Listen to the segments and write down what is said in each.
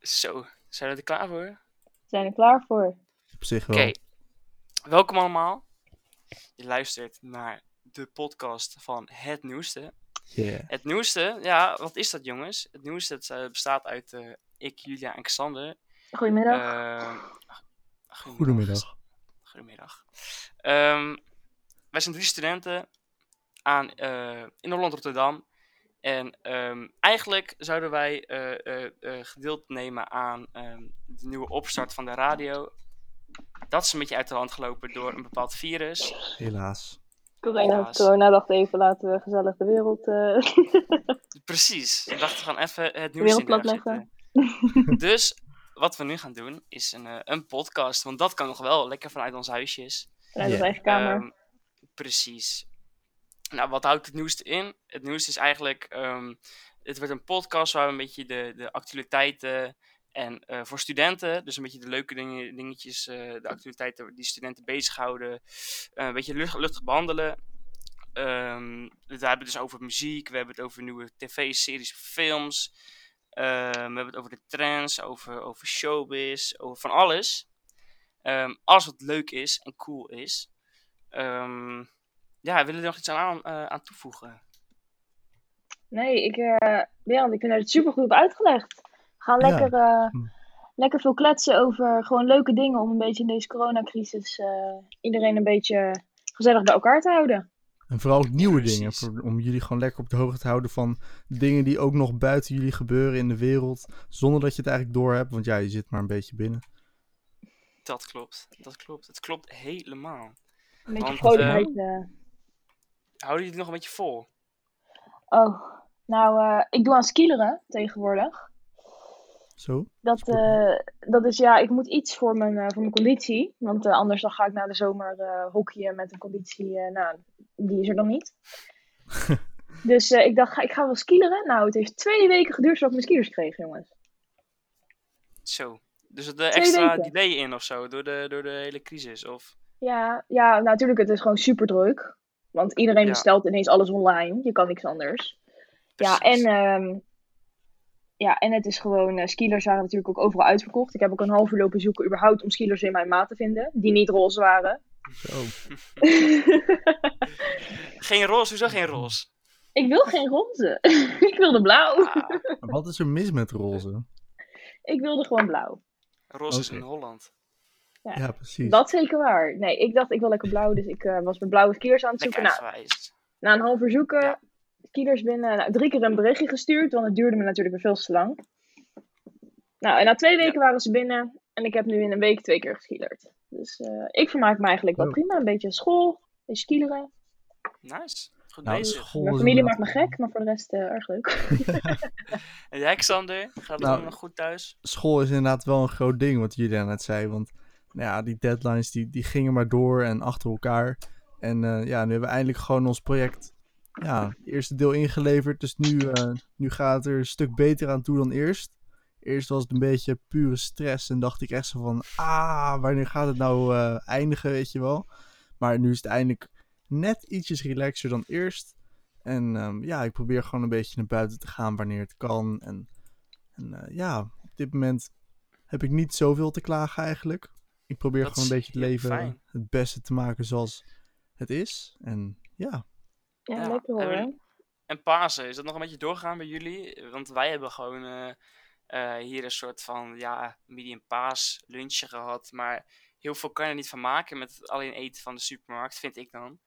Zo, zijn we er klaar voor? Oké, Zijn er klaar voor? Op zich wel. welkom allemaal. Je luistert naar de podcast van Het Nieuwste. Yeah. Het Nieuwste, ja, wat is dat jongens? Het Nieuwste het, eh, bestaat uit eh, ik, Julia en Xander. Goedemiddag. Eh, Goedemiddag. Goedemiddag. Ehm, wij zijn drie studenten aan, eh, in Holland Rotterdam. En ehm, eigenlijk zouden wij eh, eh, eh, gedeeld nemen aan ehm, de nieuwe opstart van de radio. Dat is een beetje uit de hand gelopen door een bepaald virus. Helaas. corona, helaas. corona dacht even, laten we gezellig de wereld... eh, Precies. We dachten gewoon even het nieuws in zetten. Dus wat we nu gaan doen is een, eh, een podcast. Want dat kan nog wel lekker vanuit onze huisjes. vanuit onze eigen kamer. Ehm, precies. Nou, wat houdt het nieuws in? Het nieuws is eigenlijk, ehm, het wordt een podcast waar we een beetje de, de actualiteiten en eh, voor studenten, dus een beetje de leuke dingen, dingetjes, eh, de actualiteiten die studenten bezighouden, eh, een beetje lucht, luchtig behandelen. Ehm, we hebben het dus over muziek, we hebben het over nieuwe tv-series, films, Ehm, we hebben het over de trends, over, over showbiz, over van alles. Ehm, alles wat leuk is en cool is. Ehm, ja, willen jullie er nog iets aan, eh, aan toevoegen? Nee, ik, eh Berend, ik vind dat het super goed op uitgelegd. We gaan lekker, eh, Hm. lekker veel kletsen over gewoon leuke dingen om een beetje in deze coronacrisis eh, iedereen een beetje gezellig bij elkaar te houden. En vooral ook nieuwe Precies. dingen. voor- om jullie gewoon lekker op de hoogte te houden van dingen die ook nog buiten jullie gebeuren in de wereld. Zonder dat je het eigenlijk door hebt. Want ja, je zit maar een beetje binnen. Dat klopt, dat klopt. Het klopt helemaal. Een beetje Want, vrolijkheid. Houden jullie het nog een beetje vol? Oh, nou, eh, ik doe aan skileren tegenwoordig. Zo. Dat, eh, dat is ja, ik moet iets voor mijn, eh, voor mijn conditie. Want anders dan ga ik na de zomer eh hockeyen met een conditie. eh, nou, die is er dan niet. dus eh, ik dacht, ga, ik ga wel skileren. Nou, het heeft twee weken geduurd voordat ik mijn skiers kreeg, jongens. Zo. Dus Twee extra weken. delay in of zo, door de, door de hele crisis? Of... Ja, ja, natuurlijk, het is gewoon super druk. Want iedereen Ja. bestelt ineens alles online. Je kan niks anders. Ja, en, ehm, ja, en het is gewoon, eh skielers waren natuurlijk ook overal uitverkocht. Ik heb ook een half uur lopen zoeken überhaupt om skielers in mijn maat te vinden, die niet roze waren. Zo. Geen roze, hoezo geen roze? ik wil geen roze. ik wilde blauw. Ah, Maar wat is er mis met roze? Ik wilde gewoon blauw. roze is in Holland. Ja. Ja, precies. Dat zeker waar. Nee, ik dacht ik wil lekker blauw, dus ik eh, was met blauwe skiers aan het Lekker zoeken. Nou, na een half uur zoeken, Ja. skielers binnen. Nou, drie keer een berichtje gestuurd, want het duurde me natuurlijk weer veel te lang. Nou, en na twee weken waren ze binnen. En ik heb nu in een week twee keer geskielerd. Dus eh, ik vermaak me eigenlijk wel Oh. prima. Een beetje school, een beetje skileren. Nice. Goed Nou, bezig. Mijn familie maakt me gek, maar voor de rest eh, erg leuk. En jij, Xander? Gaat het Nou, allemaal goed thuis? School is inderdaad wel een groot ding, wat Julia net zei. Want nou ja, die deadlines die, die gingen maar door en achter elkaar. En eh, ja, nu hebben we eindelijk gewoon ons project, ja, het eerste deel ingeleverd. Dus nu, eh, nu gaat het er een stuk beter aan toe dan eerst. Eerst was het een beetje pure stress en dacht ik echt zo van, ah, wanneer gaat het nou eh, eindigen, weet je wel. Maar nu is het eindelijk net ietsjes relaxer dan eerst. En ehm, ja, ik probeer gewoon een beetje naar buiten te gaan wanneer het kan. En, en ja, op dit moment heb ik niet zoveel te klagen eigenlijk. Ik probeer Dat gewoon een beetje het leven fijn. het beste te maken zoals het is. En ja, Ja, Ja, lekker hoor. en- En Pasen, is dat nog een beetje doorgaan bij jullie? Want wij hebben gewoon eh, eh, hier een soort van, ja, medium paas lunchje gehad. Maar heel veel kan je er niet van maken met alleen eten van de supermarkt, vind ik dan.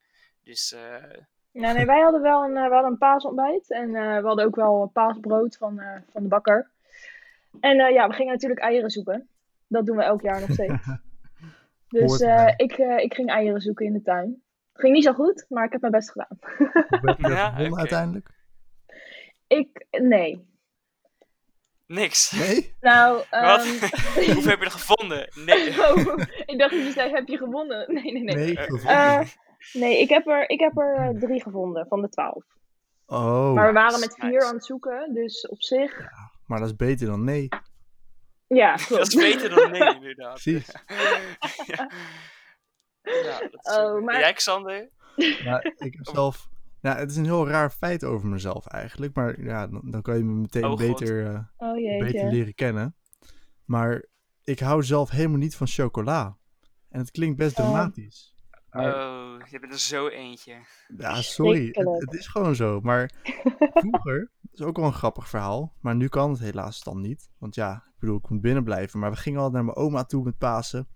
Dus eh, Ja, nee, wij hadden wel een, we hadden een paasontbijt. En eh, we hadden ook wel paasbrood van, eh, van de bakker. En eh, ja, we gingen natuurlijk eieren zoeken. Dat doen we elk jaar nog steeds. Dus eh, ik, eh, ik ging eieren zoeken in de tuin. Het ging niet zo goed, maar ik heb mijn best gedaan. heb je Ja, gewonnen uiteindelijk? Ik, nee. niks. Nee? Nou, Wat? ehm, Hoeveel heb je er gevonden? Nee. oh, ik dacht dat je zei, heb je gewonnen? Nee, nee, nee. Nee, Eh, nee, ik heb er, ik heb er drie gevonden van de twaalf. oh, Maar we waren met vier nice. aan het zoeken, dus op zich... maar dat is beter dan nee. Ja, Dat is beter dan nee, inderdaad. Precies. ja. Ja, dat is Oh, zo. maar- jij, Xander? Maar ik heb zelf, Nou, het is een heel raar feit over mezelf eigenlijk. Maar ja, dan, dan kan je me meteen Oh, beter, eh, Oh beter leren kennen. Maar ik hou zelf helemaal niet van chocola. En het klinkt best Oh. dramatisch. Maar- Oh, je bent er zo eentje. Ja, sorry. Het, is gewoon zo. Maar vroeger, is ook wel een grappig verhaal. Maar nu kan het helaas dan niet. Want ja, ik bedoel, ik moet binnen blijven. Maar we gingen altijd naar mijn oma toe met Pasen.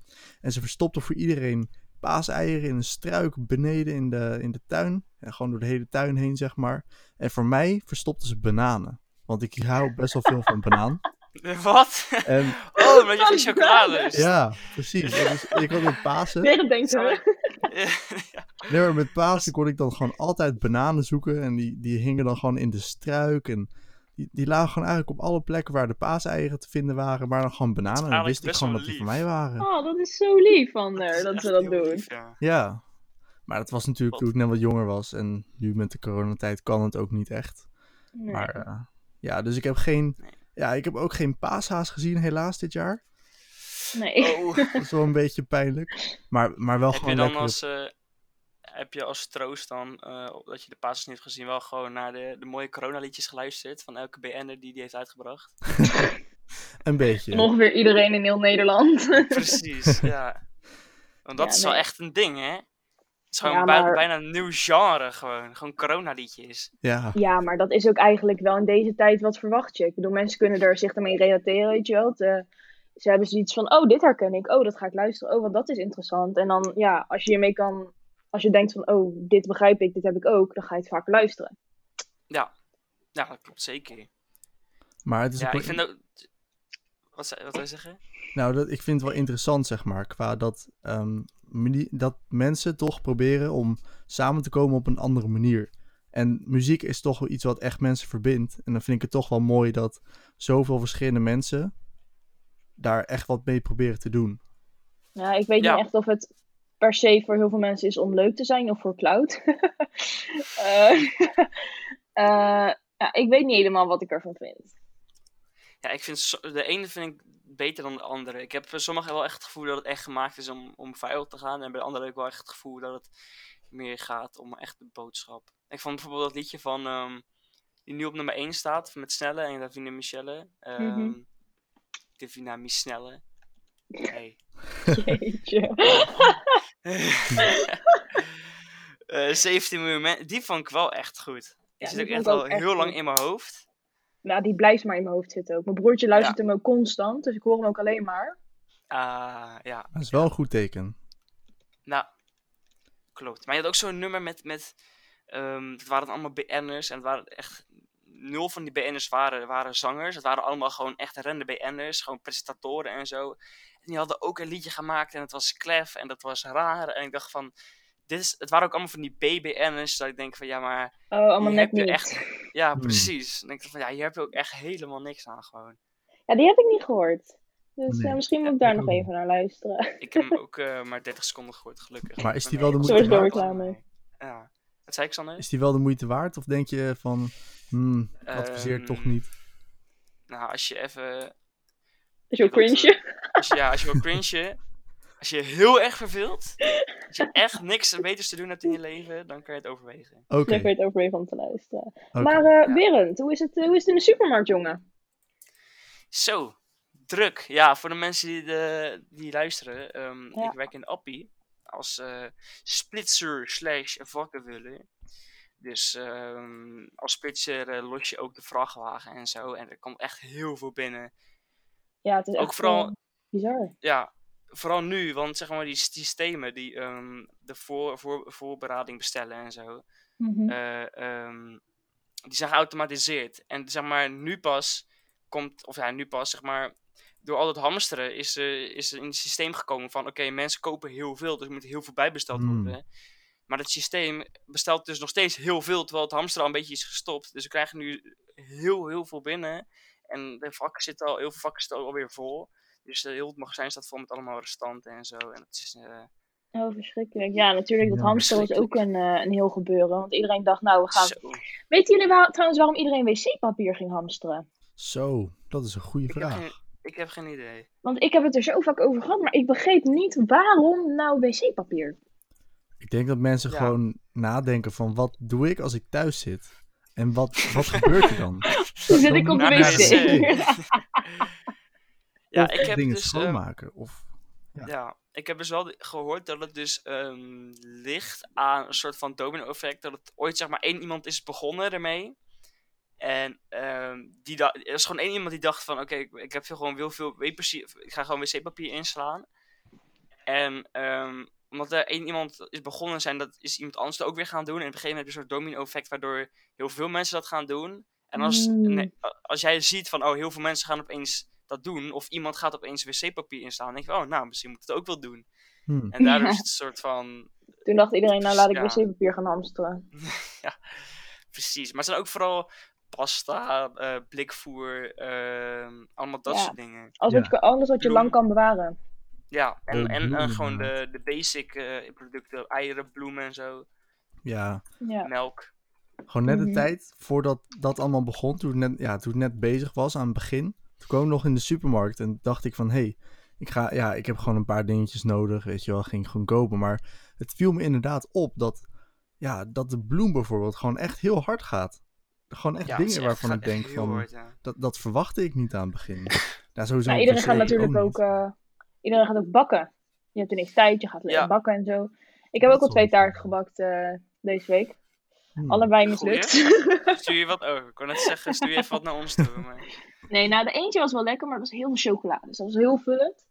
En ze verstopte voor iedereen paaseieren in een struik beneden in de, in de tuin. En gewoon door de hele tuin heen, zeg maar. En voor mij verstopte ze bananen. Want ik hou best wel veel van banaan. Wat? En Oh, omdat je geen chocolade ja, precies. Dus ik had met Pasen. Ze. Ja. Nee, maar met Pasen kon ik dan gewoon altijd bananen zoeken. En die, die hingen dan gewoon in de struik. En die, die lagen gewoon eigenlijk op alle plekken waar de paaseieren te vinden waren. Maar dan gewoon bananen. En wist ik gewoon dat die van mij waren. Oh, dat is zo lief van haar dat Echt ze dat doen. lief, ja. Ja. Maar dat was natuurlijk toen ik net wat jonger was. En nu met de coronatijd kan het ook niet echt. Nee. Maar eh, ja, dus ik heb geen... Nee. Ja, ik heb ook geen paashaas gezien helaas dit jaar. nee. Oh, Dat is wel een beetje pijnlijk. Maar, maar wel heb je gewoon dan lekker... als, eh, heb je als troost dan, eh, dat je de Pasen niet hebt gezien, wel gewoon naar de, de mooie coronaliedjes geluisterd van elke BN'er die die heeft uitgebracht? Een beetje. En ongeveer iedereen in heel Nederland. Precies, ja. Want dat Ja, is wel nee. echt een ding, hè? Het is gewoon Ja, bij- maar- bijna een nieuw genre gewoon. Gewoon coronaliedjes. Ja. ja, maar dat is ook eigenlijk wel in deze tijd wat verwacht je. Ik bedoel, mensen kunnen er zich ermee relateren, weet je wel. Eh, ze hebben zoiets van, oh, dit herken ik. Oh, dat ga ik luisteren. Oh, want dat is interessant. En dan, ja, als je hiermee kan... Als je denkt van, oh, dit begrijp ik, dit heb ik ook. Dan ga je het vaker luisteren. Ja, ja dat klopt zeker. Maar het is Ja, ook ik vind ook... Wat, zei- wat wil je zeggen? Nou, dat, ik vind het wel interessant, zeg maar, qua dat, ehm, dat mensen toch proberen om samen te komen op een andere manier. En muziek is toch wel iets wat echt mensen verbindt. En dan vind ik het toch wel mooi dat zoveel verschillende mensen daar echt wat mee proberen te doen. Ja, ik weet Ja. niet echt of het per se voor heel veel mensen is om leuk te zijn of voor cloud. Eh, eh, ja, ik weet niet helemaal wat ik ervan vind. Ja, ik vind de ene vind ik beter dan de andere. Ik heb bij sommigen wel echt het gevoel dat het echt gemaakt is om, om viral te gaan. En bij de andere heb ik wel echt het gevoel dat het meer gaat om echt de boodschap. Ik vond bijvoorbeeld dat liedje van... ehm, die nu op nummer 1 staat, met Snelle en Davina Michelle. ehm Mhm. Davina Michelle. Hey. Jeetje. Eh 17 miljoen men- Die vond ik wel echt goed. Die Ja, zit ook echt al ook heel lang in mijn hoofd. Nou, die blijft maar in mijn hoofd zitten ook. Mijn broertje luistert hem ook constant, dus ik hoor hem ook alleen maar. Ah, ja. Dat is wel een goed teken. Nou, klopt. Maar je had ook zo'n nummer met, met ehm het waren allemaal BN'ers en het waren echt, nul van die BN'ers waren, waren zangers. Het waren allemaal gewoon echt rende BN'ers, gewoon presentatoren en zo. En die hadden ook een liedje gemaakt en het was klef en dat was raar. En ik dacht van, dit is, het waren ook allemaal van die BBN'ers, dat ik denk van, ja maar, Oh, allemaal net niet. echt, ja Hmm. precies. Dan denk ik van, ja, hier heb je ook echt helemaal niks aan gewoon. Ja, die heb ik niet gehoord. Dus Nee. eh, misschien moet Ja, ik daar nog ook even naar luisteren. Ik heb hem ook eh, maar 30 seconden gehoord, gelukkig. Maar is die wel de moeite dat is waard? reclame. Ja. Wat zei ik, Sander? Is die wel de moeite waard? Of denk je van, hmm, ik adviseer het toch Ehm, niet? Nou, als je even Is je ook Ja, dat, cringe? Als je, ja, als je wil cringen, als je je heel erg verveelt, als je echt niks beters te doen hebt in je leven, dan kan je het overwegen. Oké, Lekker het over even om te luisteren. oké. Maar eh Ja. Berend, hoe is, het, eh, hoe is het in de supermarkt, jongen? Zo, druk. Ja, voor de mensen die, de, die luisteren, ehm, Ja. ik werk in Appie als eh, splitser slash vakkenvuller. Dus ehm, als splitser los je ook de vrachtwagen en zo. En er komt echt heel veel binnen. Ja, het is Ook echt vooral- bizar. ja, vooral nu, want zeg maar die systemen die ehm, de voor, voor, voorberading bestellen en zo. Mhm. eh, ehm, die zijn geautomatiseerd. En zeg maar, nu pas komt, of ja, nu pas, zeg maar, door al dat hamsteren is, er is er in het systeem gekomen van, oké, mensen kopen heel veel, dus er moet heel veel bijbesteld Hmm. worden. Maar het systeem bestelt dus nog steeds heel veel, terwijl het hamsteren al een beetje is gestopt. Dus we krijgen nu heel, heel veel binnen. En de vakken zitten al, heel veel vakken zitten alweer vol. Dus heel het magazijn staat vol met allemaal restanten en zo. En het is, eh, Oh, verschrikkelijk. Ja, natuurlijk, dat Ja, hamsteren was ook een, eh, een heel gebeuren. Want iedereen dacht, nou, we gaan... zo. Weten jullie waar, trouwens waarom iedereen wc-papier ging hamsteren? Zo, dat is een goede Ik heb, vraag. geen, ik heb geen idee. Want ik heb het er zo vaak over gehad, maar ik begreep niet waarom nou wc-papier. Ik denk dat mensen Ja. gewoon nadenken van wat doe ik als ik thuis zit? En wat, wat gebeurt er dan? Dan zit ik op de Naar de wc. Ja, Of ik heb dingen dus... ehm, schoonmaken. Of, Ja. Ja, ik heb dus wel gehoord dat het dus ehm, ligt aan een soort van domino-effect. Dat het ooit zeg maar één iemand is begonnen ermee. En ehm, die er is gewoon één iemand die dacht van... Oké, ik, ik heb veel, gewoon heel veel wc-papier... Ik ga gewoon wc-papier inslaan. En ehm, omdat er één iemand is begonnen zijn, dat is iemand anders ook weer gaan doen. En op een gegeven moment heb je een soort domino-effect waardoor heel veel mensen dat gaan doen. En als, Mm. nee, a- als jij ziet van, oh, heel veel mensen gaan opeens dat doen. Of iemand gaat opeens wc-papier inslaan. Dan denk je, oh, nou, misschien moet ik het ook wel doen. hmm. En daardoor Ja. is het een soort van, Toen dacht iedereen, nou laat ik Ja. wc-papier gaan hamsteren. precies. Maar het zijn ook vooral pasta, eh, blikvoer, ehm, allemaal dat Ja. soort dingen. Alles, wat je, alles wat je lang kan bewaren. Ja, en, en, en bloemen, gewoon de, de basic eh, producten, eieren, bloemen en zo, Ja, Ja. melk. gewoon net de Mhm. tijd voordat dat allemaal begon. Toen het, net, ja, toen het net bezig was aan het begin. Toen kwam ik nog in de supermarkt en dacht ik van... Hé, hey, ik, ga, ja, ik heb gewoon een paar dingetjes nodig. Weet je wel, ging ik gewoon kopen. Maar het viel me inderdaad op dat, ja, dat de bloem bijvoorbeeld gewoon echt heel hard gaat. Gewoon echt Ja, dingen echt- waarvan ik denk van... hard, ja. Dat, dat verwachtte ik niet aan het begin. Ja, sowieso Nou, per iedereen gaat natuurlijk ook, eh, iedereen gaat ook bakken. Je hebt ineens tijd, je gaat lekker Ja. bakken en zo. Ik heb ook al twee sowieso. taarten gebakt eh, deze week. Hmm. Allebei Goeie. mislukt. Stuur je wat over? Ik kon net zeggen, stuur je even wat naar ons toe. Maar... nee, nou de eentje was wel lekker, maar het was heel veel chocolade. Dus dat was heel vullend.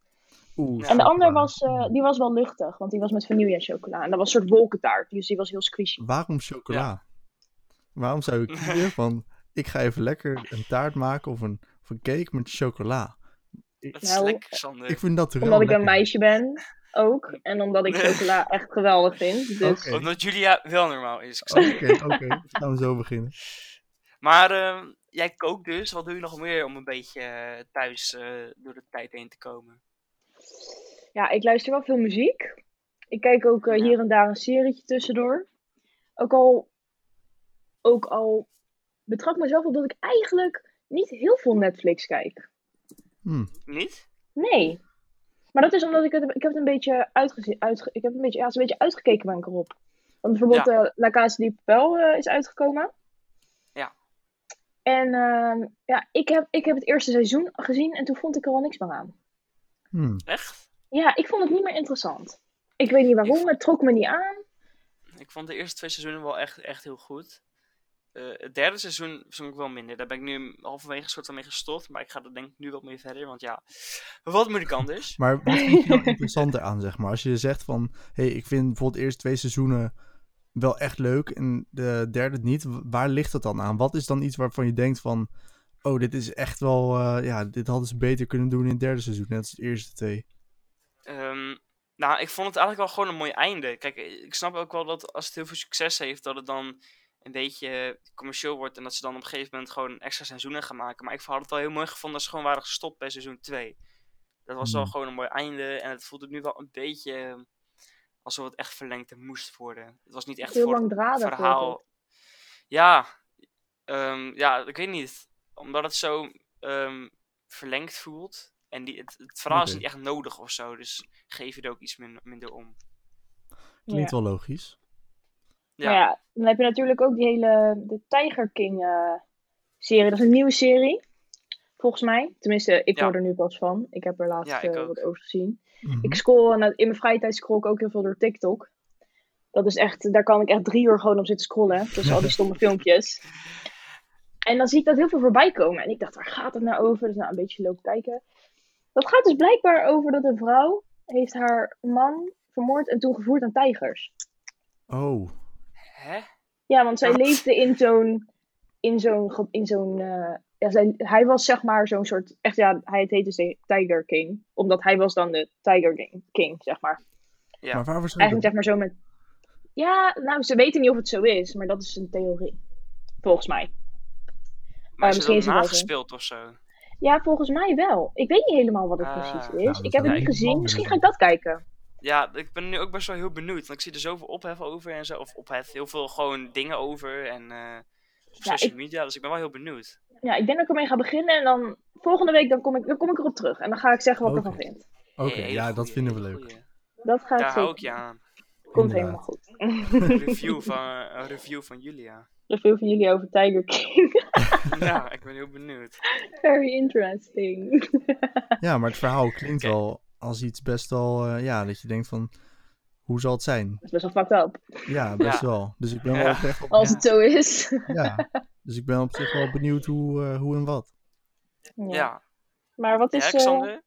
Oeh. En de ander was, eh, die was wel luchtig, want die was met vanille chocola. En dat was een soort wolkentaart, dus die was heel squishy. Waarom chocola? Waarom zou ik kiezen van... Ik ga even lekker een taart maken of een, of een cake met chocola. Dat is Nou, lekker, Sander. Ik vind dat er Omdat ik een meisje ben, ook. En omdat ik chocola echt geweldig vind. Dus. Omdat Julia wel normaal is. Oké, oké. Dan gaan we zo beginnen. Maar ehm, jij kookt dus. Wat doe je nog meer om een beetje eh, thuis eh, door de tijd heen te komen? ja, ik luister wel veel muziek. Ik kijk ook eh, Ja. hier en daar een serietje tussendoor. Ook al, ook al betrap ik mezelf op dat ik eigenlijk niet heel veel Netflix kijk. Hmm. Niet? Nee. Maar dat is omdat ik het, ik heb het een beetje uitgezien, uitge, ik heb een beetje, ja, het is een beetje uitgekeken ben ik erop. Want bijvoorbeeld eh La Casa di Papel eh, is uitgekomen. En ehm, ja, ik heb, ik heb het eerste seizoen gezien en toen vond ik er al niks meer aan. Hmm. Echt? Ja, ik vond het niet meer interessant. Ik weet niet waarom, het trok me niet aan. Ik vond de eerste twee seizoenen wel echt, echt heel goed. Eh, het derde seizoen vond ik wel minder. Daar ben ik nu halverwege een soort van mee gestopt. Maar ik ga er denk ik nu wat mee verder. Want ja, wat moet ik anders? Maar wat vind je nou interessanter aan, zeg maar? Als je zegt van... Hé, hey, ik vind bijvoorbeeld de eerste twee seizoenen wel echt leuk en de derde niet. Waar ligt dat dan aan? Wat is dan iets waarvan je denkt van... Oh, dit is echt wel... eh, ja, dit hadden ze beter kunnen doen in het derde seizoen. Net als de eerste twee. Ehm, nou, ik vond het eigenlijk wel gewoon een mooi einde. Kijk, ik snap ook wel dat als het heel veel succes heeft, dat het dan een beetje commercieel wordt. En dat ze dan op een gegeven moment gewoon extra seizoenen gaan maken. Maar ik had het wel heel mooi gevonden dat ze gewoon waren gestopt bij seizoen 2. Dat was wel Hmm. gewoon een mooi einde. En het voelde nu wel een beetje eh, alsof het echt verlengd moest worden. Het was niet echt Heel voor het verhaal. Ja, ehm, ja, ik weet niet. Omdat het zo ehm, verlengd voelt. En die, het, het verhaal is niet echt nodig of zo. Dus geef je er ook iets min- minder om. Klinkt Ja. wel logisch. Ja. Ja. ja, dan heb je natuurlijk ook die hele de Tiger King eh, serie. Dat is een nieuwe serie, volgens mij. Tenminste, ik Ja. hoor er nu pas van. Ik heb er laatst eh, wat over gezien. Mhm. Ik scroll en in mijn vrije tijd scroll ik ook heel veel door TikTok. Dat is echt, daar kan ik echt drie uur gewoon op zitten scrollen. Tussen al die stomme filmpjes. En dan zie ik dat heel veel voorbij komen. En ik dacht, waar gaat het nou over? Dus nou, een beetje lopen kijken. Dat gaat dus blijkbaar over dat een vrouw heeft haar man vermoord en toen gevoerd aan tijgers. Oh, Hè? Ja, want zij Wat? leefde in zo'n. In zo'n. ge- In zo'n eh, ja, zij, hij was zeg maar zo'n soort. Echt ja, hij heette dus de Tiger King. Omdat hij was dan de Tiger King, zeg maar. Ja. maar waar was hij Eigenlijk zeg maar zo met. Ja, nou, ze weten niet of het zo is, maar dat is een theorie. Volgens mij. Maar is misschien is het nagespeeld of zo? Ja, volgens mij wel. Ik weet niet helemaal wat het Ah, precies is. ik heb het niet gezien. Misschien ga ik dat kijken. Ja, ik ben nu ook best wel heel benieuwd. Want ik zie er zoveel ophef over en zo. Of ophef, heel veel gewoon dingen over. En eh, op Ja, social ik- media. Dus ik ben wel heel benieuwd. Ja, ik denk dat ik ermee ga beginnen en dan volgende week dan kom ik, dan kom ik erop terug. En dan ga ik zeggen wat ik ervan vind. Oké, ja, dat vinden we leuk. goeie. Dat gaat Daar hou zeker. ik je aan. Komt Inderdaad. helemaal goed. Een review van, een review van Julia. Review van jullie over Tiger King. Ja, ik ben heel benieuwd. Very interesting. Ja, maar het verhaal klinkt wel als iets best wel, eh, ja, dat je denkt van, hoe zal het zijn? Dat is best wel fucked up. Ja, best Ja. wel. Dus ik ben wel Ja. oprecht op, Als het zo is. ja. Dus ik ben op zich wel benieuwd hoe, eh, hoe en wat. ja. Ja. Maar wat Ja, is... eh, Alexander,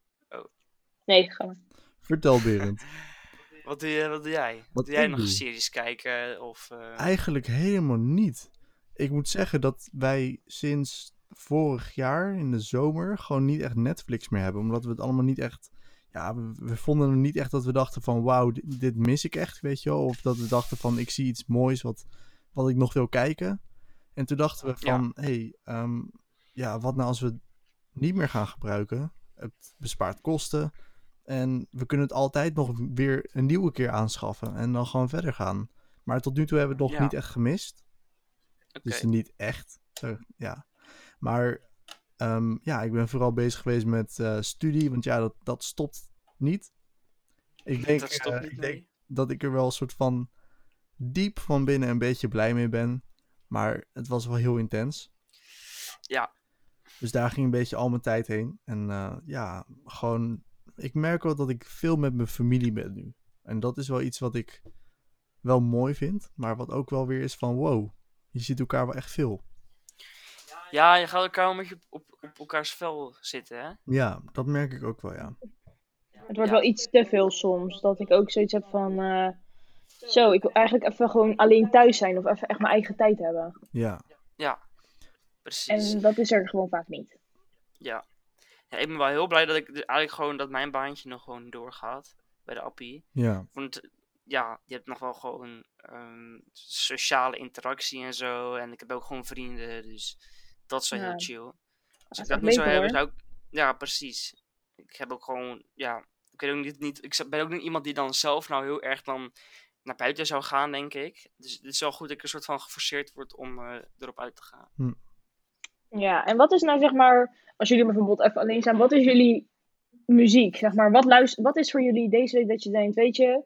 Nee, ga maar. Vertel Berend. wat, doe je, wat doe jij? Wat doe jij nog doe? series kijken? Of, eh, Eigenlijk helemaal niet. Ik moet zeggen dat wij sinds vorig jaar in de zomer gewoon niet echt Netflix meer hebben. Omdat we het allemaal niet echt. Ja, we, we vonden het niet echt dat we dachten van wauw, dit, dit mis ik echt, weet je wel. Of dat we dachten van ik zie iets moois wat, wat ik nog wil kijken. En toen dachten we van, hé, hey, ehm, ja, wat nou als we het niet meer gaan gebruiken? Het bespaart kosten. En we kunnen het altijd nog weer een nieuwe keer aanschaffen. En dan gewoon verder gaan. Maar tot nu toe hebben we het nog Ja. niet echt gemist. Dus niet echt. Zo, ja. Maar ehm, ja, ik ben vooral bezig geweest met eh, studie. Want ja, dat, dat stopt niet. Ik denk, dat eh, niet ik denk dat ik er wel een soort van diep van binnen een beetje blij mee ben. Maar het was wel heel intens. Ja. Dus daar ging een beetje al mijn tijd heen. En eh, ja, gewoon... Ik merk wel dat ik veel met mijn familie ben nu. En dat is wel iets wat ik wel mooi vind. Maar wat ook wel weer is van wow, je ziet elkaar wel echt veel. Ja, je gaat elkaar een beetje op, op, op elkaars vel zitten, hè? Ja, dat merk ik ook wel, ja. Het wordt Ja. wel iets te veel soms. Dat ik ook zoiets heb van... eh, zo, ik wil eigenlijk even gewoon alleen thuis zijn. Of even echt mijn eigen tijd hebben. Ja, Ja, precies. En dat is er gewoon vaak niet. Ja. ja. Ik ben wel heel blij dat ik eigenlijk gewoon dat mijn baantje nog gewoon doorgaat bij de appie. ja, Want ja, je hebt nog wel gewoon ehm, sociale interactie en zo. En ik heb ook gewoon vrienden, dus dat is wel Ja. heel chill. Als Dat ik dat niet zou hebben, zou ik... Ja, precies. Ik heb ook gewoon, ja... Ik weet ook niet, niet ik ben ook niet iemand die dan zelf nou heel erg dan naar buiten zou gaan, denk ik. Dus het is wel goed dat ik een soort van geforceerd word om eh, erop uit te gaan. Ja, en wat is nou zeg maar... Als jullie bijvoorbeeld even alleen zijn. Wat is jullie muziek? Zeg maar, wat, luister, wat is voor jullie deze week dat je denkt... Weet je,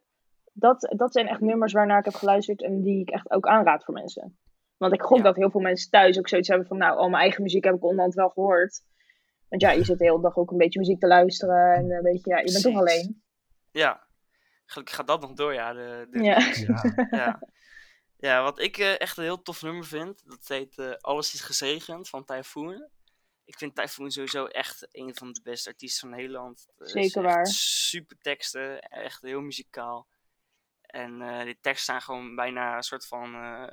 dat, dat zijn echt nummers waarnaar ik heb geluisterd. En die ik echt ook aanraad voor mensen. Want ik gok Ja. dat heel veel mensen thuis ook zoiets hebben van... Nou, al mijn eigen muziek heb ik onderhand wel gehoord. Want ja, je zit de hele dag ook een beetje muziek te luisteren. En een beetje, ja, je bent toch alleen. Ja, gelukkig gaat dat nog door, ja. De, de Ja. ja. ja. ja, wat ik eh, echt een heel tof nummer vind, dat heet eh, Alles is gezegend van Typhoon. Ik vind Typhoon sowieso echt een van de beste artiesten van Nederland. Eh, Zeker waar. Super teksten, echt heel muzikaal. En eh, die teksten zijn gewoon bijna een soort van eh,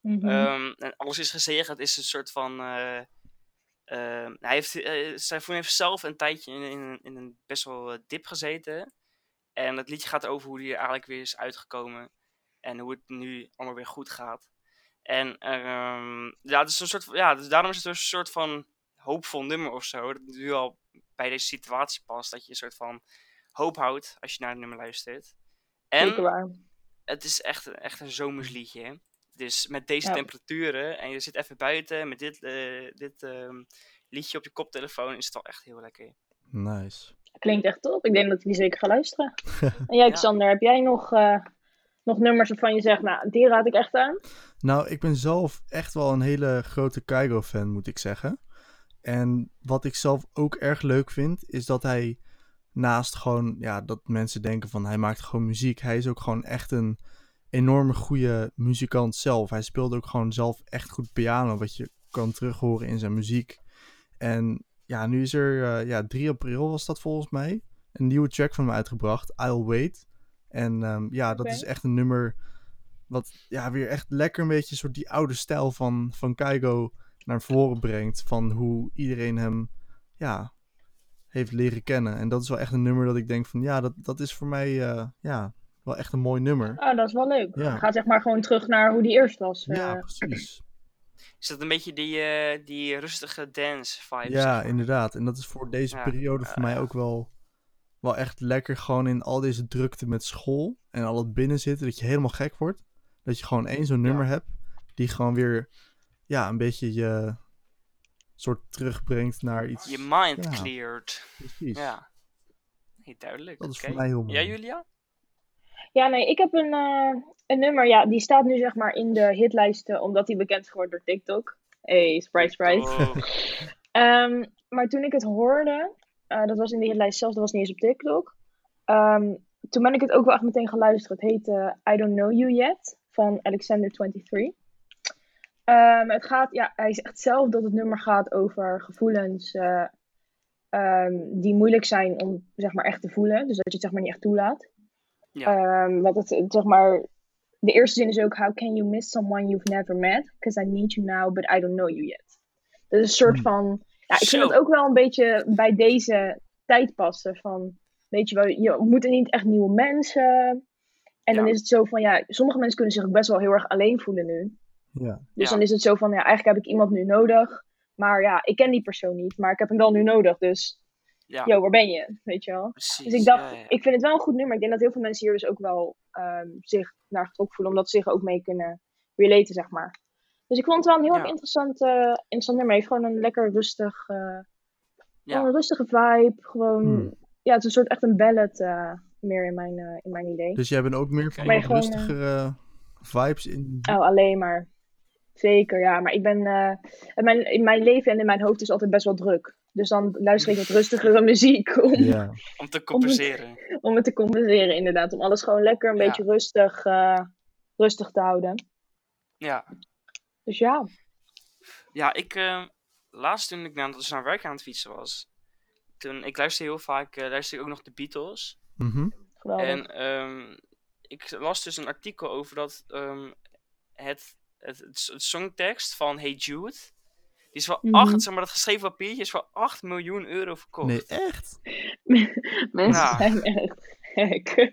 Mhm. Ehm, en alles is gezegend is een soort van. eh, ehm, hij heeft, eh heeft zelf een tijdje in, in, een- in een best wel eh, dip gezeten. En het liedje gaat over hoe hij er eigenlijk weer is uitgekomen. En hoe het nu allemaal weer goed gaat. En ehm, ja, het is een soort, van- ja, dus daarom is het een soort van hoopvol nummer of zo. Dat nu al bij deze situatie past. Dat je een soort van hoop houdt als je naar het nummer luistert. En Zeker waar. het is echt, echt een zomersliedje. hè. Dus met deze Ja. temperaturen en je zit even buiten met dit, eh, dit ehm, liedje op je koptelefoon, is het wel echt heel lekker. Nice. Klinkt echt top. Ik denk dat ik die zeker ga luisteren. En jij, Xander, heb jij nog, eh, nog nummers waarvan je zegt, nou, die raad ik echt aan? Nou, ik ben zelf echt wel een hele grote Kaigo-fan, moet ik zeggen. En wat ik zelf ook erg leuk vind, is dat hij naast gewoon, ja, dat mensen denken van hij maakt gewoon muziek. Hij is ook gewoon echt een enorme goede muzikant zelf. Hij speelt ook gewoon zelf echt goed piano, wat je kan terughoren in zijn muziek. En ja, nu is er, eh, ja, 3 april was dat volgens mij, een nieuwe track van hem uitgebracht, I'll Wait. En ehm, ja, dat is echt een nummer wat ja, weer echt lekker een beetje soort die oude stijl van, van Kaigo naar voren brengt. Van hoe iedereen hem ja, heeft leren kennen. En dat is wel echt een nummer dat ik denk van ja, dat, dat is voor mij eh, ja, wel echt een mooi nummer. Oh, dat is wel leuk. Ja. Ga zeg maar gewoon terug naar hoe die eerst was. Ja, eh. precies. Is dat een beetje die, eh, die rustige dance vibe? Ja, inderdaad. En dat is voor deze Ja, periode voor mij eh. ook wel, wel echt lekker. Gewoon in al deze drukte met school en al het binnenzitten, dat je helemaal gek wordt. Dat je gewoon één zo'n nummer hebt, die gewoon weer ja, een beetje je soort terugbrengt naar iets. Je mind Ja. cleared. Precies. Ja. Nee, duidelijk. Dat is oké. voor mij heel mooi. Ja, Julia? Ja, nee, ik heb een, eh, een nummer, ja, die staat nu zeg maar in de hitlijsten, omdat die bekend is geworden door TikTok. Hey, surprise, surprise. Oh, Ehm, maar toen ik het hoorde, eh, dat was in de hitlijst zelfs, dat was niet eens op TikTok. Ehm, toen ben ik het ook wel echt meteen geluisterd. Het heet eh, I Don't Know You Yet van Alexander23. Ehm, het gaat, ja, hij zegt zelf dat het nummer gaat over gevoelens die moeilijk zijn om zeg maar echt te voelen. Dus dat je het zeg maar niet echt toelaat. Ja. Ehm, want het, zeg maar, de eerste zin is ook How can you miss someone you've never met? Because I need you now, but I don't know you yet. Dat is een soort Hmm. van, ja, ik vind het ook wel een beetje bij deze tijd passen van, weet je wel, je ontmoet niet echt nieuwe mensen. En dan is het zo van, ja, sommige mensen kunnen zich ook best wel heel erg alleen voelen nu. Ja. Dus Ja. dan is het zo van, ja, eigenlijk heb ik iemand nu nodig. Maar ja, ik ken die persoon niet, maar ik heb hem wel nu nodig. Dus, ja, yo, waar ben je? Weet je wel? precies. Dus ik dacht, ja, ja. ik vind het wel een goed nummer. Ik denk dat heel veel mensen hier dus ook wel ehm, zich naar getrokken voelen, omdat ze zich ook mee kunnen relaten, zeg maar. Dus ik vond het wel een heel Ja. erg interessant, interessant nummer. Hij heeft gewoon een lekker rustig, eh, een rustige vibe. Gewoon, Hmm. ja, het is een soort echt een ballad eh, meer in mijn, eh, in mijn idee. Dus jij bent ook meer van rustigere vibes in. Oh, alleen maar. Zeker, ja. Maar ik ben, eh, in, mijn, in mijn leven en in mijn hoofd is altijd best wel druk. Dus dan luister ik wat rustigere muziek om, Ja. Om te compenseren. om het te compenseren, inderdaad. Om alles gewoon lekker een Ja. beetje rustig, eh, rustig te houden. Ja. Dus ja. Ja, ik, eh, laatst toen ik naar, dus naar werk aan het fietsen was, toen, ik luister heel vaak, eh luister ik ook nog de Beatles. Mhm. Geweldig. En ehm, ik las dus een artikel over dat ehm, het, het, het, s- het songtekst van Hey Jude, die is voor Mhm. acht, zeg maar, dat geschreven papiertje is voor 8 miljoen euro verkocht. Nee, echt? Mensen Ja. zijn echt gek.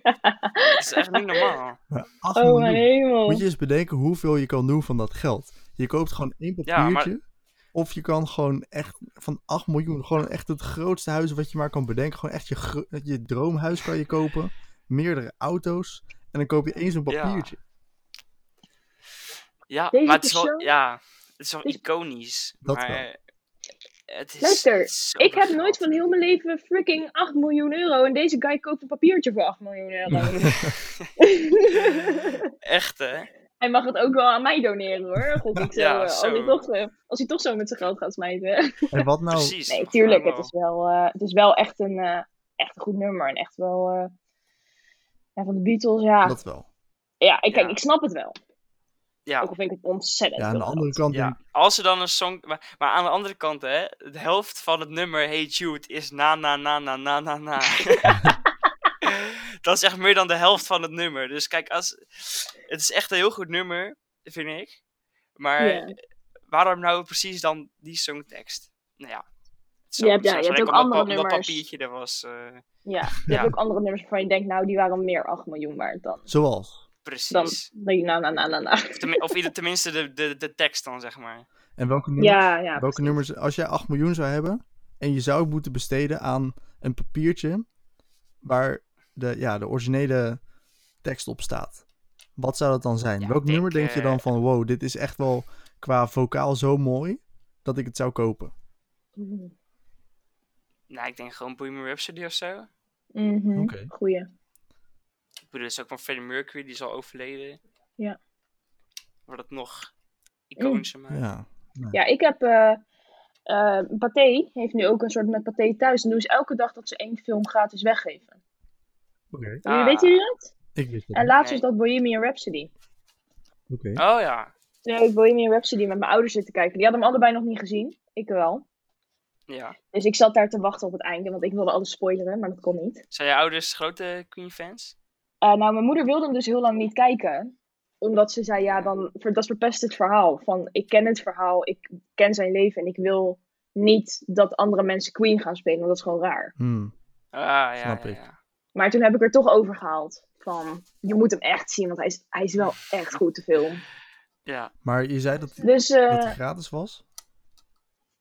Dat is echt niet normaal. Oh miljoen. mijn hemel. Moet je eens bedenken hoeveel je kan doen van dat geld. Je koopt gewoon één Ja, maar- papiertje. Of je kan gewoon echt van 8 miljoen, gewoon echt het grootste huis wat je maar kan bedenken. Gewoon echt je, gro- je droomhuis kan je kopen. Meerdere auto's. En dan koop je zo'n Ja. papiertje. Ja, Deze maar het is wel, ja, het is wel Deze- iconisch. Dat maar wel. eh, het is, Luister, het is Ik heb nooit van heel mijn leven freaking 8 miljoen euro. En deze guy koopt een papiertje voor 8 miljoen euro. Echt, hè? hij mag het ook wel aan mij doneren hoor. God, ik zo, Ja, eh, als, hij toch, eh, als hij toch zo met zijn geld gaat smijten. En wat nou, Precies. Nee, tuurlijk. Het is wel, eh, het is wel echt, een, eh, echt een goed nummer. En echt wel. eh, ja, van de Beatles, ja. dat wel. Ja, ik, kijk, Ja. ik snap het wel. Ja, Ook al vind ik het ontzettend. Ja, aan de andere kant denk Ja, als er dan een song. Maar, maar aan de andere kant, hè, de helft van het nummer Hey Jude is na na na na na na na. dat is echt meer dan de helft van het nummer. Dus kijk, als, het is echt een heel goed nummer, vind ik. Maar waarom nou precies dan die songtekst? Nou ja. Zo, Je hebt- ja, je hebt ook andere nummers. papiertje er was. eh, Ja, je Ja. hebt ook andere nummers waarvan je denkt, nou, die waren meer 8 miljoen waard dan. Zoals. Precies. Dan nou, nou, nou. Of, ieder- tenminste de, de, de tekst dan, zeg maar. En welke nummers, Ja, ja. welke nummers, als jij 8 miljoen zou hebben en je zou het moeten besteden aan een papiertje waar de, ja, de originele tekst op staat. Wat zou dat dan zijn? Ja, Welk denk, nummer denk je dan eh, van, wow, dit is echt wel qua vocaal zo mooi dat ik het zou kopen? Nou, ik denk gewoon Bohemian Rhapsody of zo. Mhm, Oké. Goeie. Ik bedoel, het is ook van Freddie Mercury, die is al overleden. Ja. Wordt het nog iconischer maken. Ja. Ja, ik heb. eh eh, Pathé heeft nu ook een soort met Pathé thuis. En doen ze elke dag dat ze één film gratis weggeven. Oké. Ah. Weet jullie dat? Ik wist dat En laatst Nee. was dat Bohemian Rhapsody. Oké. Oh ja, Toen heb ik Bohemian Rhapsody met mijn ouders zitten kijken. Die hadden hem allebei nog niet gezien. Ik wel. ja. Dus ik zat daar te wachten op het einde, want ik wilde alles spoileren, maar dat kon niet. Zijn je ouders grote Queen-fans? Eh, nou, mijn moeder wilde hem dus heel lang niet kijken. Omdat ze zei, ja, dan, dat verpest het verhaal. Van, ik ken het verhaal, ik ken zijn leven en ik wil niet dat andere mensen Queen gaan spelen, want dat is gewoon raar. Hmm. Ah, ja, Snap ja, ik. ja. Maar toen heb ik er toch over gehaald. Van, je moet hem echt zien, want hij is, hij is wel echt goed, de film. Ja, Maar je zei dat, Dus eh, dat hij gratis was?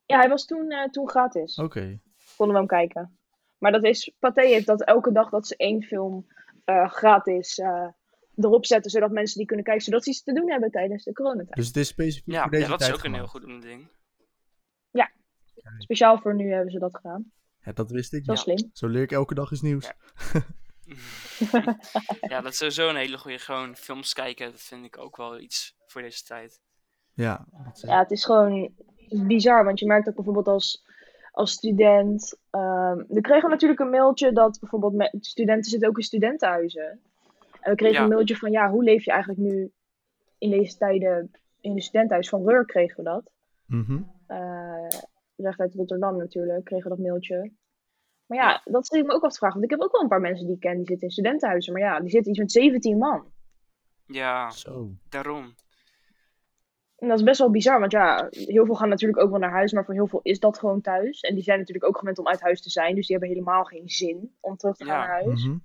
ja, hij was toen, eh, toen gratis. Oké. Konden we hem kijken. Maar dat is, Pathé heeft dat elke dag dat ze één film eh, gratis eh, erop zetten, zodat mensen die kunnen kijken, zodat ze iets te doen hebben tijdens de coronatijd. Dus het is specifiek ja, voor deze ja dat is ook een heel goed ding. Speciaal voor nu hebben ze dat gedaan. Ja, dat wist ik is slim. Zo leer ik elke dag iets nieuws. Ja. ja, dat is sowieso een hele goede. Gewoon films kijken, dat vind ik ook wel iets voor deze tijd. Ja, Ja, het is gewoon bizar, want je merkt ook bijvoorbeeld als, als student. ehm we kregen natuurlijk een mailtje dat bijvoorbeeld met, studenten zitten ook in studentenhuizen. En we kregen Ja. een mailtje van ja, hoe leef je eigenlijk nu in deze tijden in een studentenhuis? Van Reur kregen we dat. Mhm. Eh, recht uit Rotterdam natuurlijk, kregen we dat mailtje. Maar ja, Ja. dat zit ik me ook af te vragen. Want ik heb ook wel een paar mensen die ik ken die zitten in studentenhuizen. Maar ja, die zitten iets met 17 man. Ja, Zo. daarom. En dat is best wel bizar, want ja, heel veel gaan natuurlijk ook wel naar huis, maar voor heel veel is dat gewoon thuis. En die zijn natuurlijk ook gewend om uit huis te zijn, dus die hebben helemaal geen zin om terug te gaan Ja. naar huis. Mhm.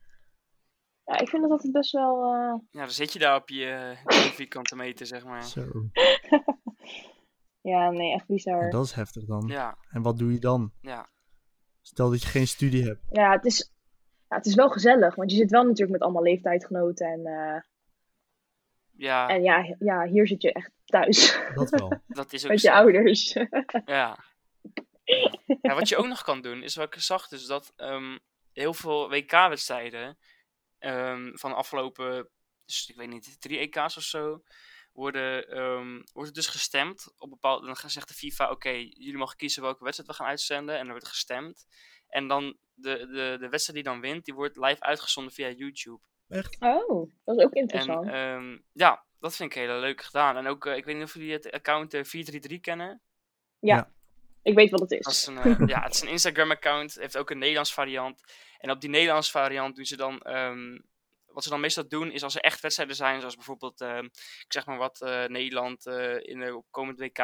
Ja, ik vind dat altijd best wel. eh, Ja, dan zit je daar op je eh, 10 vierkante meter, zeg maar. Zo. Ja, nee, echt bizar. dat is heftig dan. Ja, En wat doe je dan? ja. Stel dat je geen studie hebt. Ja, het is, ja, het is wel gezellig, want je zit wel natuurlijk met allemaal leeftijdgenoten. En, eh, Ja, en ja, ja, hier zit je echt thuis Dat wel. dat is ook met je zo. ouders. Ja. ja. Wat je ook nog kan doen, is wat ik zag, dus dat ehm, heel veel WK-wedstrijden ehm, van de afgelopen, dus ik weet niet, drie EK's of zo, worden, ehm, wordt er dus gestemd op bepaalde, dan zegt de FIFA, oké, jullie mogen kiezen welke wedstrijd we gaan uitzenden, en er wordt gestemd. En dan de, de, de wedstrijd die dan wint, die wordt live uitgezonden via YouTube. Echt? Oh, dat is ook En interessant. ehm, ja, dat vind ik heel leuk gedaan. En ook, eh, ik weet niet of jullie het account eh, 433 kennen. ik weet wat het Dat is. is een, eh, ja, het is een Instagram-account. Heeft ook een Nederlands variant. En op die Nederlands variant doen ze dan. ehm, wat ze dan meestal doen is als er echt wedstrijden zijn, zoals bijvoorbeeld, ehm, ik zeg maar wat, eh, Nederland eh, in de komend WK,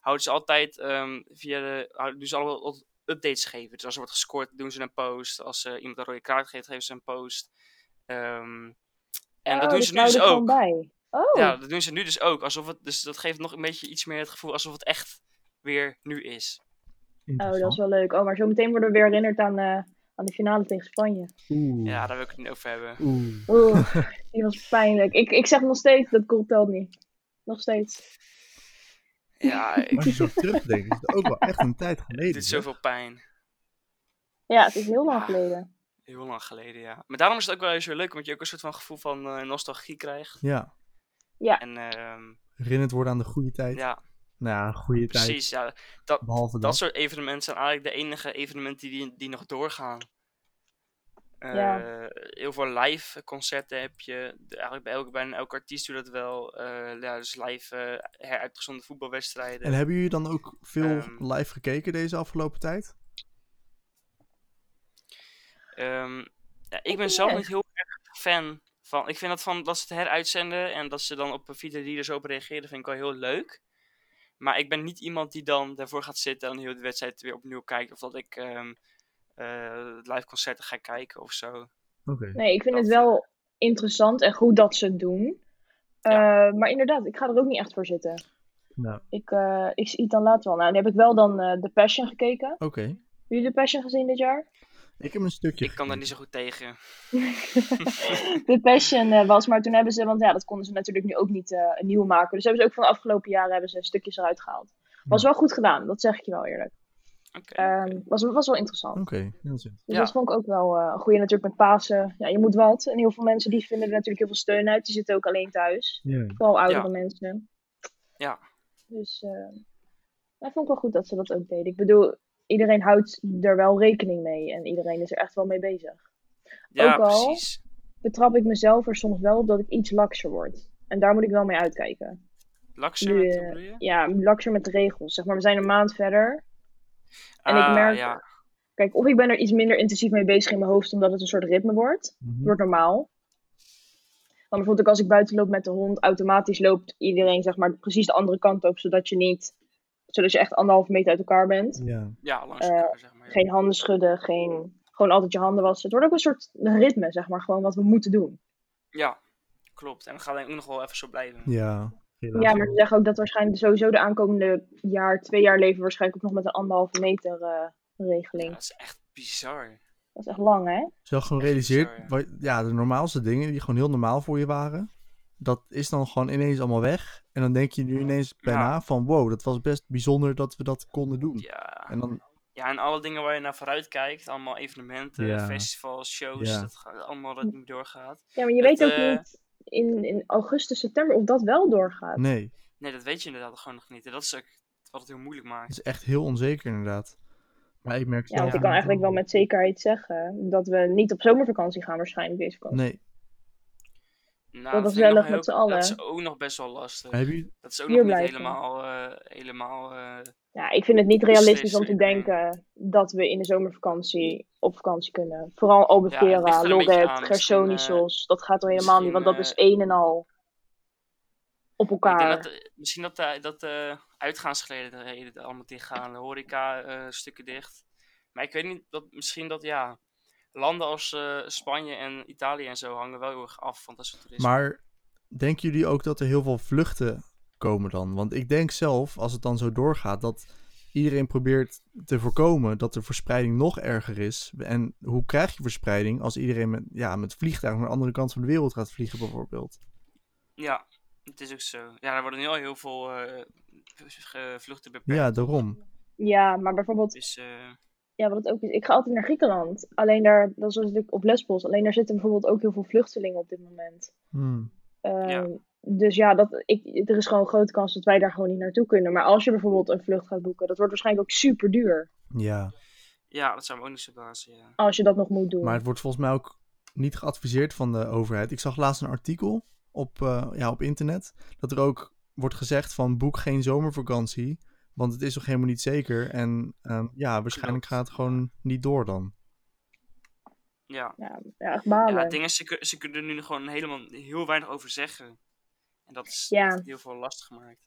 houden ze altijd ehm, via de. doen ze allemaal updates geven. Dus als er wordt gescoord, doen ze een post. Als eh, iemand een rode kaart geeft, geven ze een post. Ehm, en Oh, dat doen dus ze nu nou dus ook. bij. Oh, Ja, dat doen ze nu dus ook. Alsof het, dus dat geeft nog een beetje iets meer het gevoel alsof het echt weer nu is. oh, dat is wel leuk. Oh, maar zo meteen worden we weer herinnerd aan, eh, aan de finale tegen Spanje. Oeh. Ja, daar wil ik het niet over hebben. Oeh. Oeh, die was pijnlijk. Ik, ik zeg nog steeds, dat goal telt niet. Nog steeds. Ja, ik, Als je zo terugdenkt, is het ook wel echt een tijd het geleden. doet zeg. zoveel pijn. Ja, het is heel lang geleden. Heel lang geleden, ja. Maar daarom is het ook wel eens weer leuk, omdat je ook een soort van gevoel van eh, nostalgie krijgt. Ja. En ehm, Herinnerd worden aan de goede tijd. ja, Nou ja, goede tijd. precies. Ja, dat, Behalve dat. dat soort evenementen zijn eigenlijk de enige evenementen die, die nog doorgaan. Eh, Ja. Heel veel live concerten heb je. De- eigenlijk bij elke, bijna elke artiest doet dat wel. Eh, ja, dus live eh heruitgezonden voetbalwedstrijden. En hebben jullie dan ook veel Ehm. live gekeken deze afgelopen tijd? Ehm, ja, ik ben zelf niet heel erg fan van. Ik vind dat van dat ze het heruitzenden en dat ze dan op Vita er zo op reageren, vind ik wel heel leuk. Maar ik ben niet iemand die dan daarvoor gaat zitten en heel de wedstrijd weer opnieuw kijkt. Of dat ik ehm eh, live concerten ga kijken of zo. Oké. Nee, ik vind Dat, het wel interessant en goed dat ze het doen. Ja. Eh, maar inderdaad, ik ga er ook niet echt voor zitten. Nou, Ik, eh, ik zie het dan later wel. Nou, nu heb ik wel dan eh The Passion gekeken. oké. Hebben jullie The Passion gezien dit jaar? Ik heb een stukje Ik kan daar niet zo goed tegen. The Passion eh, was, maar toen hebben ze, want ja, dat konden ze natuurlijk nu ook niet eh, een nieuwe maken. Dus hebben ze ook van de afgelopen jaren hebben ze stukjes eruit gehaald. Was wel goed gedaan, dat zeg ik je wel eerlijk. Oké. Ehm, was, was wel interessant. Oké, heel zin. Dus Ja. dat vond ik ook wel eh, een goede natuurlijk met Pasen. Ja, je moet wat. En heel veel mensen die vinden er natuurlijk heel veel steun uit. Die zitten ook alleen thuis. Vooral oudere Ja. mensen. Ja. Dus eh dat vond ik wel goed dat ze dat ook deden. Ik bedoel, iedereen houdt er wel rekening mee. En iedereen is er echt wel mee bezig. ja, ook al- precies. Betrap ik mezelf er soms wel op dat ik iets lakser word. En daar moet ik wel mee uitkijken. Lakser met, hoe bedoel je? Ja, lakser met de regels. Zeg maar, we zijn een maand verder. en ik Ah, merk- Ja, Kijk, of ik ben er iets minder intensief mee bezig in mijn hoofd, omdat het een soort ritme wordt. Mhm. Het wordt normaal. Dan bijvoorbeeld ook als ik buiten loop met de hond, automatisch loopt iedereen zeg maar precies de andere kant op, zodat je niet, zodat je echt anderhalve meter uit elkaar bent. Ja. ja langs eh, elkaar, zeg maar. ja. Geen handen schudden, geen, gewoon altijd je handen wassen. Het wordt ook een soort ritme, zeg maar, gewoon wat we moeten doen. Ja, klopt. En dan gaat het ook nog wel even zo blijven. Ja. Ja, maar ze zeggen ook dat waarschijnlijk sowieso de aankomende jaar, twee jaar leven we waarschijnlijk ook nog met een anderhalve meter eh, Ja, regeling. dat is echt bizar. Dat is echt lang, hè? Gewoon realiseert, Zo, ja. wat- ja, de normaalste dingen die gewoon heel normaal voor je waren, dat is dan gewoon ineens allemaal weg. En dan denk je nu ineens bijna Ja. van, wow, dat was best bijzonder dat we dat konden doen. Ja, En dan Ja, en alle dingen waar je naar vooruit kijkt, allemaal evenementen, Ja. festivals, shows, Ja. dat gaat allemaal dat niet doorgaat. Ja, maar je Het, weet ook eh, niet in, in augustus, september of dat wel doorgaat. Nee, Nee, dat weet je inderdaad gewoon nog niet. En dat is ook wat het heel moeilijk het maakt. is echt heel onzeker inderdaad. Maar ik merk Ja, want ik kan eigenlijk wel met zekerheid zeggen dat we niet op zomervakantie gaan waarschijnlijk deze vakantie. Nee. Nou, gezellig heel- met z'n allen. Dat is ook nog best wel lastig. Heb je, Dat is ook Hier nog niet blijven. helemaal, eh, helemaal eh, Ja, ik vind het niet realistisch om te denken dat we in de zomervakantie op vakantie kunnen. Vooral Ja, Albufeira, ligt er een beetje Loret, aan. Misschien, Gersonisos. dat gaat al helemaal niet, want dat is één en al op elkaar. dat, eh, misschien dat, de dat de uitgaansgelegenheden allemaal dicht gaan, de horeca eh, stukken dicht. Maar ik weet niet, dat, misschien dat ja, landen als eh, Spanje en Italië en zo hangen wel heel erg af van dat soort toerisme. maar denken jullie ook dat er heel veel vluchten komen dan? Want ik denk zelf, als het dan zo doorgaat, dat iedereen probeert te voorkomen dat de verspreiding nog erger is. En hoe krijg je verspreiding als iedereen met, ja, met vliegtuigen naar de andere kant van de wereld gaat vliegen bijvoorbeeld? Ja, het is ook zo. Ja, er worden nu al heel veel eh, v- vluchten beperkt. Ja, daarom. Ja, maar bijvoorbeeld, Dus eh, ja, wat het ook is, ik ga altijd naar Griekenland. Alleen daar, dat is natuurlijk op Lesbos, alleen daar zitten bijvoorbeeld ook heel veel vluchtelingen op dit moment. Hmm. Ehm, Ja. Dus ja, dat, ik, er is gewoon een grote kans dat wij daar gewoon niet naartoe kunnen. Maar als je bijvoorbeeld een vlucht gaat boeken, dat wordt waarschijnlijk ook super duur. Ja, ja, dat zou me ook niet verbazen. Ja. Als je dat nog moet doen. maar het wordt volgens mij ook niet geadviseerd van de overheid. Ik zag laatst een artikel op, eh, ja, op internet dat er ook wordt gezegd van boek geen zomervakantie, want het is nog helemaal niet zeker. En ehm, ja, waarschijnlijk gaat het gewoon niet door dan. Ja. Ja, ja, echt balen. ja, het ding is, ze, ze kunnen er nu gewoon helemaal heel weinig over zeggen. En dat is Ja. dat heel veel lastig gemaakt.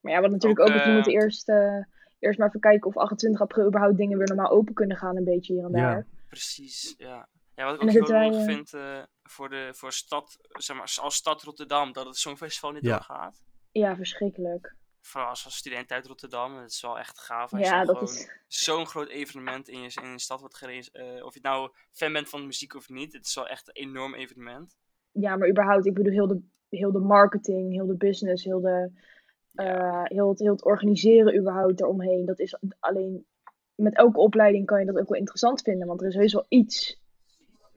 Maar ja, wat natuurlijk Ook, ook, is, we eh, moeten eerst, eh, eerst maar even kijken of 28 april überhaupt dingen weer normaal open kunnen gaan. Een beetje hier en Ja. daar. Precies, ja. Ja, wat ik ook heel wij, lollig eh, vind eh, voor, de, voor stad, zeg maar, als stad Rotterdam, dat het Songfestival niet Ja. doorgaat. Ja, verschrikkelijk. Vooral als, als student uit Rotterdam, het is wel echt gaaf. Als Ja, je dat gewoon is... zo'n groot evenement in je, in je stad wordt gereisd. of je nou fan bent van muziek of niet, het is wel echt een enorm evenement. Ja, maar überhaupt, ik bedoel, heel de, heel de marketing, heel de business, heel, de, eh, heel, het, heel het organiseren überhaupt eromheen. Dat is alleen... Met elke opleiding kan je dat ook wel interessant vinden. Want er is heus wel iets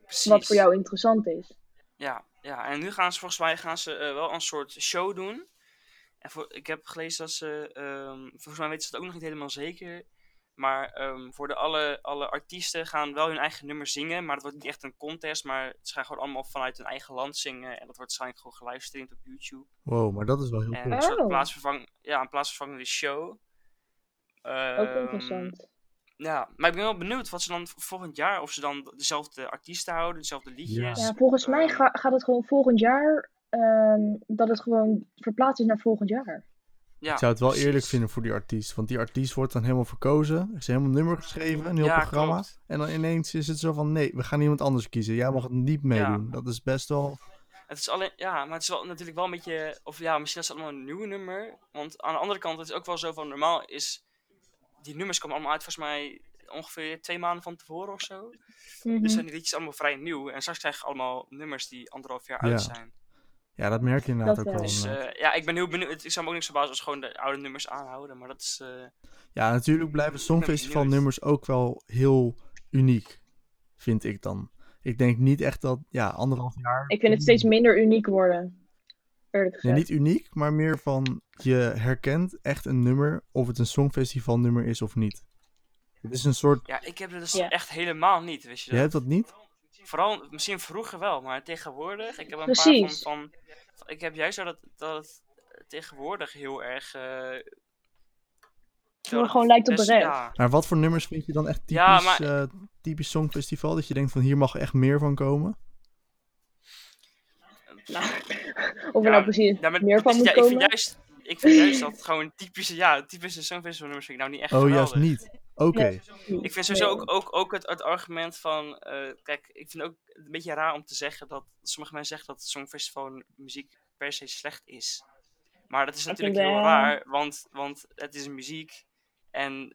Precies. wat voor jou interessant is. Ja, ja, en nu gaan ze volgens mij gaan ze, eh, wel een soort show doen. En voor, ik heb gelezen dat ze, ehm, volgens mij weten ze het ook nog niet helemaal zeker. Maar ehm, voor de alle, alle artiesten gaan wel hun eigen nummer zingen. Maar het wordt niet echt een contest. Maar ze gaan gewoon allemaal vanuit hun eigen land zingen. En dat wordt waarschijnlijk gewoon gelivestreamd op YouTube. Wow, maar dat is wel heel En cool. een soort Oh. plaatsvervang, ja, een plaatsvervangende show. Ook Ehm, interessant. Ja, maar ik ben wel benieuwd wat ze dan volgend jaar, of ze dan dezelfde artiesten houden, dezelfde liedjes. Ja, volgens mij ga- gaat het gewoon volgend jaar... ehm, dat het gewoon verplaatst is naar volgend jaar. Ja, Ik zou het wel precies. eerlijk vinden voor die artiest. Want die artiest wordt dan helemaal verkozen. Er is helemaal een nummer geschreven, een heel Ja, programma. klopt. En dan ineens is het zo van, nee, we gaan iemand anders kiezen. Jij mag het niet meedoen. Dat is best wel... Het is alleen, ja, maar het is wel natuurlijk wel een beetje, of ja, misschien is het allemaal een nieuwe nummer. Want aan de andere kant, het is ook wel zo van, normaal is, die nummers komen allemaal uit volgens mij ongeveer twee maanden van tevoren of zo. Mhm. Dus zijn die liedjes allemaal vrij nieuw. En straks krijg je allemaal nummers die anderhalf jaar Ja. uit zijn. Ja, dat merk je inderdaad Dat ook wel. wel. Dus eh, ja, ik ben heel benieuwd. Ik zou me ook niks verbazen als gewoon de oude nummers aanhouden. Maar dat is, eh, Ja, natuurlijk blijven benieuwd. Songfestival-nummers ook wel heel uniek, vind ik dan. Ik denk niet echt dat, ja, anderhalf jaar... Ik vind het steeds minder uniek worden. Eerlijk Nee, niet uniek, maar meer van je herkent echt een nummer of het een Songfestival-nummer is of niet. Het is een soort... ja, ik heb het dus Ja. echt helemaal niet, wist je Je dat? hebt dat niet? Vooral, misschien vroeger wel, maar tegenwoordig, ik heb een Precies. paar van, van, ik heb juist zo dat, dat het tegenwoordig heel erg... eh, Dat het gewoon lijkt op de rest. Ja, Maar wat voor nummers vind je dan echt typisch, Ja, maar- eh, typisch Songfestival? Dat je denkt van hier mag echt meer van komen? Nou, of er Ja, nou precies ja, maar meer van ja, moet ik vind komen. juist, ik vind juist dat gewoon typische, ja, typische Songfestival nummers vind ik nou niet echt Oh, geweldig. juist niet. Oké. Ik vind sowieso ook, ook, ook het, het argument van. eh, kijk, ik vind ook een beetje raar om te zeggen dat. Sommige mensen zeggen dat het Songfestival muziek per se slecht is. Maar dat is natuurlijk heel raar, want, want het is muziek. En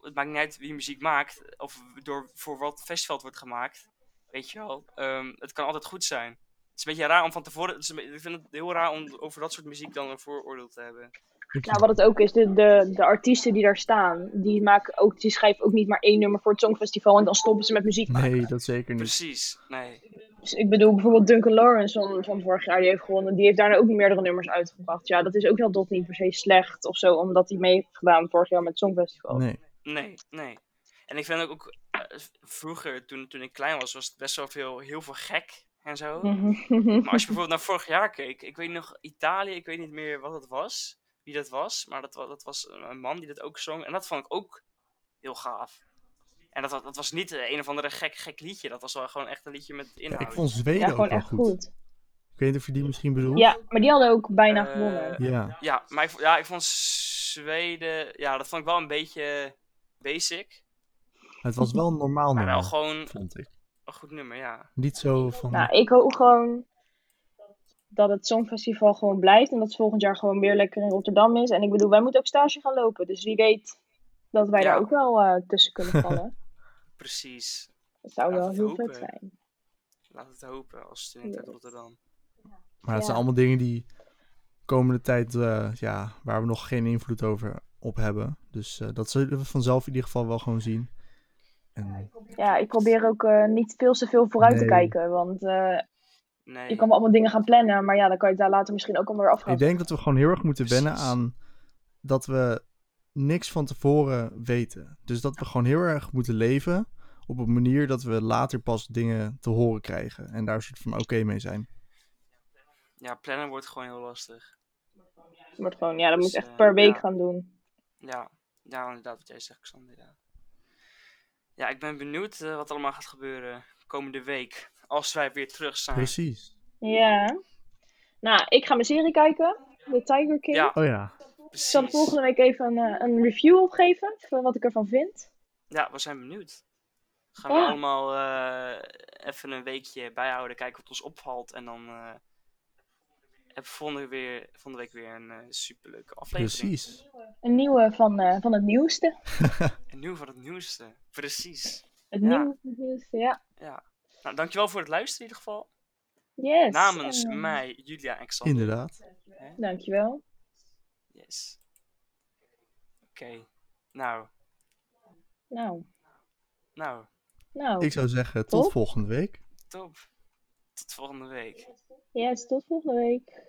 het maakt niet uit wie muziek maakt. Of door, voor wat festival het wordt gemaakt. Weet je wel. Ehm, het kan altijd goed zijn. Het is een beetje raar om van tevoren. het is een be- ik vind het heel raar om over dat soort muziek dan een vooroordeel te hebben. Nou, wat het ook is, de, de, de artiesten die daar staan, die, maken ook, die schrijven ook niet maar één nummer voor het Songfestival en dan stoppen ze met muziek maken. Nee, dat zeker niet. Precies, nee. Dus ik bedoel, bijvoorbeeld Duncan Lawrence van, van vorig jaar, die heeft gewonnen, die heeft daarna ook meerdere nummers uitgebracht. Ja, dat is ook wel tot niet per se slecht of zo, omdat hij mee heeft gedaan vorig jaar met het Songfestival. Nee. Nee, nee. En ik vind ook, ook eh, vroeger, toen, toen ik klein was, was het best wel veel, heel veel gek en zo. Mhm. Maar als je bijvoorbeeld naar vorig jaar keek, ik weet nog Italië, ik weet niet meer wat het was, wie dat was, maar dat, dat was een man die dat ook zong. En dat vond ik ook heel gaaf. En dat, dat was niet een of andere gek, gek liedje, dat was wel gewoon echt een liedje met Ja, inhoud. ik vond Zweden ja, ook gewoon echt goed. goed. Ik weet niet of je die misschien bedoelt. Ja, maar die hadden ook bijna Eh, gewonnen. Ja. Ja, maar ik, ja, ik vond Zweden, ja, dat vond ik wel een beetje basic. Het was wel normaal Maar wel nummer, gewoon vond ik. Een goed nummer, ja. Niet zo van... Nou, ik hoop gewoon dat het Songfestival gewoon blijft en dat het volgend jaar gewoon weer lekker in Rotterdam is. En ik bedoel, wij moeten ook stage gaan lopen, dus wie weet dat wij Ja. daar ook wel eh, tussen kunnen vallen. Precies. Dat zou Laat wel heel hopen. vet zijn. Laat het hopen als student uit Yes. Rotterdam. Maar het zijn allemaal dingen die komende tijd, eh, ja, waar we nog geen invloed over op hebben. Dus eh, dat zullen we vanzelf in ieder geval wel gewoon zien. En, Ja, ik probeer ook eh, niet veel te veel vooruit te kijken, want eh, Nee. je kan wel allemaal dingen gaan plannen, maar ja, dan kan je daar later misschien ook allemaal weer afgaan. ik denk dat we gewoon heel erg moeten wennen Precies. aan dat we niks van tevoren weten. Dus dat we gewoon heel erg moeten leven op een manier dat we later pas dingen te horen krijgen. En daar een soort van oké mee zijn. Ja, plannen wordt gewoon heel lastig. Wordt gewoon, ja, dat moet Dus, je echt eh, per week ja. gaan doen. Ja, ja inderdaad wat jij zegt, Xander. Ja, ja ik ben benieuwd eh, wat allemaal gaat gebeuren komende week. Als wij weer terug zijn. Precies. Ja. Nou, ik ga mijn serie kijken, The Tiger King. Ja, Oh ja. Ik zal precies. volgende week even een, eh, een review opgeven van wat ik ervan vind. Ja, we zijn benieuwd. Gaan we Ja. allemaal eh, even een weekje bijhouden, kijken wat ons opvalt. En dan eh hebben we volgende, weer, volgende week weer een eh, superleuke aflevering. Precies. Een nieuwe van, eh, van het nieuwste. En nieuw van het nieuwste. Precies. Het Ja. nieuwe van het nieuwste, ja. Ja. Nou, dankjewel voor het luisteren in ieder geval. Yes. Namens en, mij, Julia en Xander. Inderdaad. Dankjewel. Yes. Oké. Nou, Nou, nou, Ik nou. zou zeggen, tot Top. volgende week. top. Tot volgende week. Yes, tot volgende week.